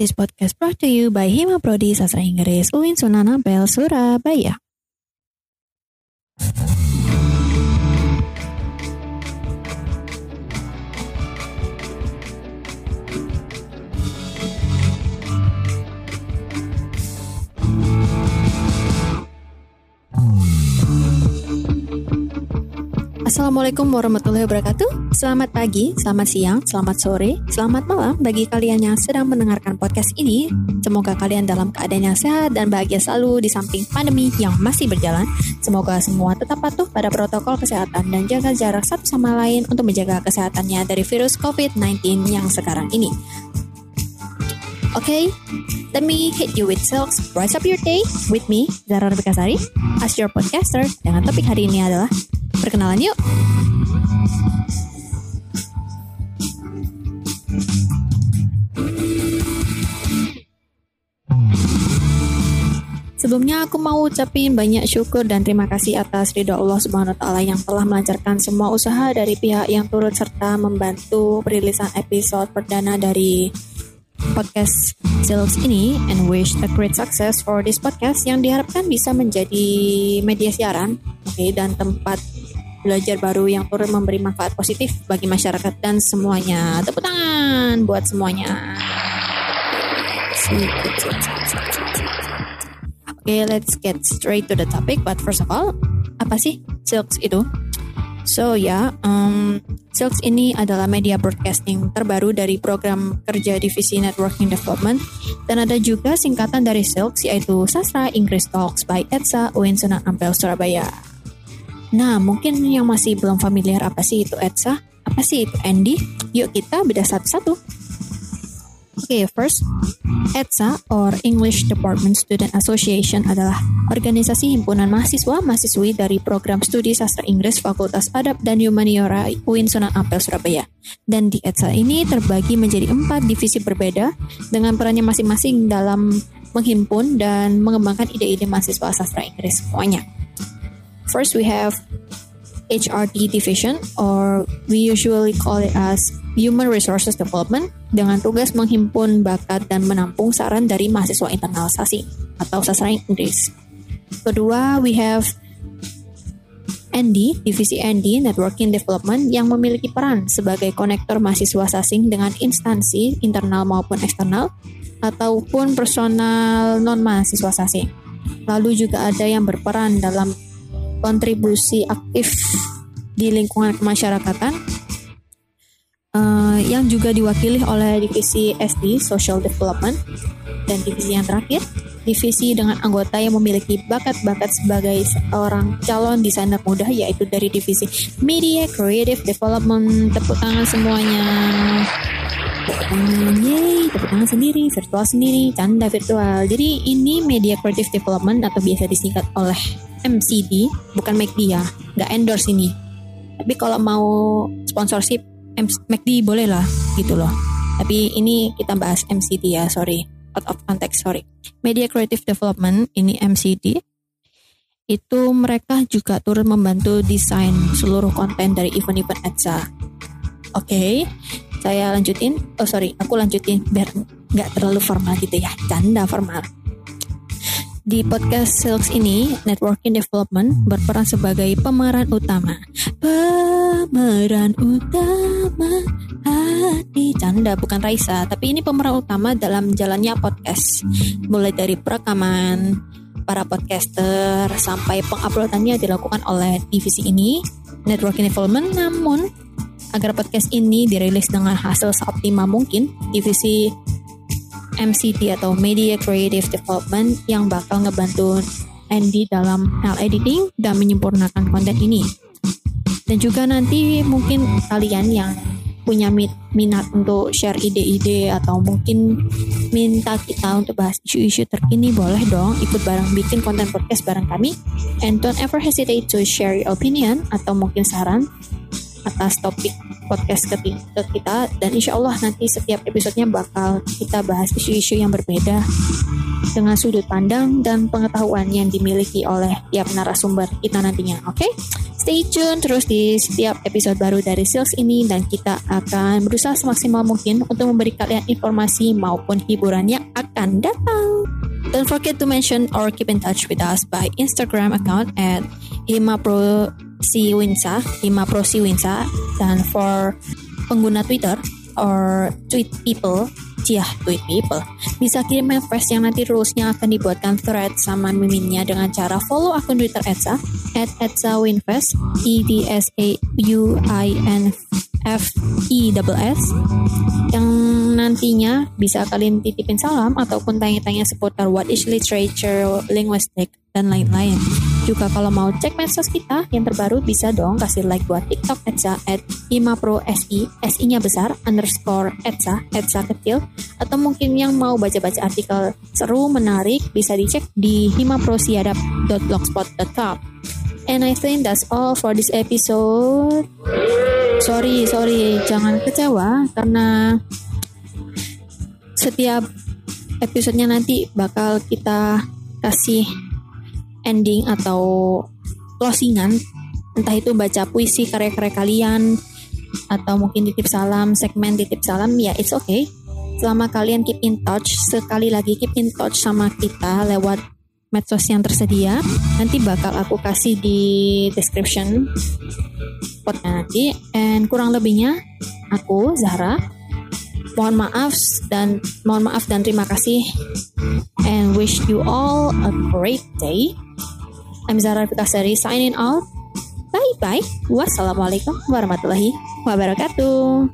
This podcast brought to you by Hima Prodi Sastra Inggris UIN Sunan Ampel, Surabaya. Assalamualaikum warahmatullahi wabarakatuh. Selamat pagi, selamat siang, selamat sore, selamat malam bagi kalian yang sedang mendengarkan podcast ini. Semoga kalian dalam keadaan yang sehat dan bahagia selalu di samping pandemi yang masih berjalan. Semoga semua tetap patuh pada protokol kesehatan dan jaga jarak satu sama lain untuk menjaga kesehatannya dari virus COVID-19 yang sekarang ini. Okay, let me hit you with silks. Rise up your day with me, Zara Bekasari, as your podcaster. Dengan topik hari ini adalah Perkenalan yuk. Sebelumnya aku mau ucapin banyak syukur dan terima kasih atas ridho Allah Subhanahu taala yang telah melancarkan semua usaha dari pihak yang turut serta membantu perilisan episode perdana dari podcast Sales ini and wish a great success for this podcast yang diharapkan bisa menjadi media siaran oke okay, dan tempat belajar baru yang turut memberi manfaat positif bagi masyarakat dan semuanya. Tepuk tangan buat semuanya. Oke, okay, let's get straight to the topic. But first of all, apa sih Silks itu? So ya, yeah, um, Silks ini adalah media broadcasting terbaru dari program kerja divisi networking development dan ada juga singkatan dari Silks yaitu Sastra Inggris Talks by ETSA UIN Ampel Surabaya. Nah, mungkin yang masih belum familiar apa sih itu ETSA? Apa sih itu Andy? Yuk kita beda satu-satu. Oke, okay, first, ETSA or English Department Student Association adalah organisasi himpunan mahasiswa-mahasiswi dari program studi sastra Inggris Fakultas Adab dan Humaniora UIN Sunan Ampel Surabaya. Dan di ETSA ini terbagi menjadi empat divisi berbeda dengan perannya masing-masing dalam menghimpun dan mengembangkan ide-ide mahasiswa sastra Inggris semuanya. First, we have HRD division, or we usually call it as Human Resources Development, dengan tugas menghimpun bakat dan menampung saran dari mahasiswa internalisasi atau sastra Inggris. Kedua, we have ND, divisi ND, Networking Development, yang memiliki peran sebagai konektor mahasiswa sasing dengan instansi internal maupun eksternal, ataupun personal non-mahasiswa sasing. Lalu juga ada yang berperan dalam kontribusi aktif di lingkungan kemasyarakatan uh, yang juga diwakili oleh divisi SD Social Development dan divisi yang terakhir divisi dengan anggota yang memiliki bakat-bakat sebagai seorang calon desainer muda yaitu dari divisi Media Creative Development. Tepuk tangan semuanya. Yeay. Tepuk tangan sendiri virtual sendiri canda virtual. Jadi ini Media Creative Development atau biasa disingkat oleh MCD bukan McD ya. Nggak endorse ini. Tapi kalau mau sponsorship McD boleh lah gitu loh. Tapi ini kita bahas MCD ya sorry. Out of context sorry. Media Creative Development ini MCD itu mereka juga turut membantu desain seluruh konten dari event-event ETSA oke okay, saya lanjutin. Oh sorry aku lanjutin biar nggak terlalu formal gitu ya. Canda formal di podcast Sales ini, Networking Development berperan sebagai pemeran utama. Pemeran utama hati canda bukan Raisa, tapi ini pemeran utama dalam jalannya podcast. Mulai dari perekaman para podcaster sampai penguploadannya dilakukan oleh divisi ini, Networking Development. Namun agar podcast ini dirilis dengan hasil seoptimal mungkin, divisi MCT atau Media Creative Development yang bakal ngebantu Andy dalam hal editing dan menyempurnakan konten ini. Dan juga nanti mungkin kalian yang punya minat untuk share ide-ide atau mungkin minta kita untuk bahas isu-isu terkini boleh dong ikut bareng bikin konten podcast bareng kami and don't ever hesitate to share your opinion atau mungkin saran atas topik podcast ke, kita dan insya Allah nanti setiap episodenya bakal kita bahas isu-isu yang berbeda dengan sudut pandang dan pengetahuan yang dimiliki oleh tiap narasumber kita nantinya. Oke, okay? Stay tune terus di setiap episode baru dari Sales ini dan kita akan berusaha semaksimal mungkin untuk memberi kalian informasi maupun hiburan yang akan datang. Don't forget to mention or keep in touch with us by Instagram account at himaprosiwinsa, himaprosiwinsa, dan for pengguna Twitter or tweet people ya tweet people bisa kirim manifest yang nanti rulesnya akan dibuatkan thread sama miminnya dengan cara follow akun Twitter Etsa at Etsa Winfest E D S A U I N F E S yang nantinya bisa kalian titipin salam ataupun tanya-tanya seputar what is literature, linguistic, dan lain-lain. Juga kalau mau cek medsos kita yang terbaru bisa dong kasih like buat TikTok Etsa at Himapro SI, SI-nya besar, underscore Etsa, Etsa kecil, atau mungkin yang mau baca-baca artikel seru, menarik, bisa dicek di himaprosiadap.blogspot.com. And I think that's all for this episode. Sorry, sorry, jangan kecewa karena setiap episodenya nanti bakal kita kasih ending atau closingan entah itu baca puisi karya-karya kalian atau mungkin titip salam segmen titip salam ya it's okay. Selama kalian keep in touch sekali lagi keep in touch sama kita lewat medsos yang tersedia nanti bakal aku kasih di description spotnya nanti. And kurang lebihnya aku Zahra mohon maaf dan mohon maaf dan terima kasih. And wish you all a great day I'm Zara Fikasari signing out. Bye bye. Wassalamualaikum warahmatullahi wabarakatuh.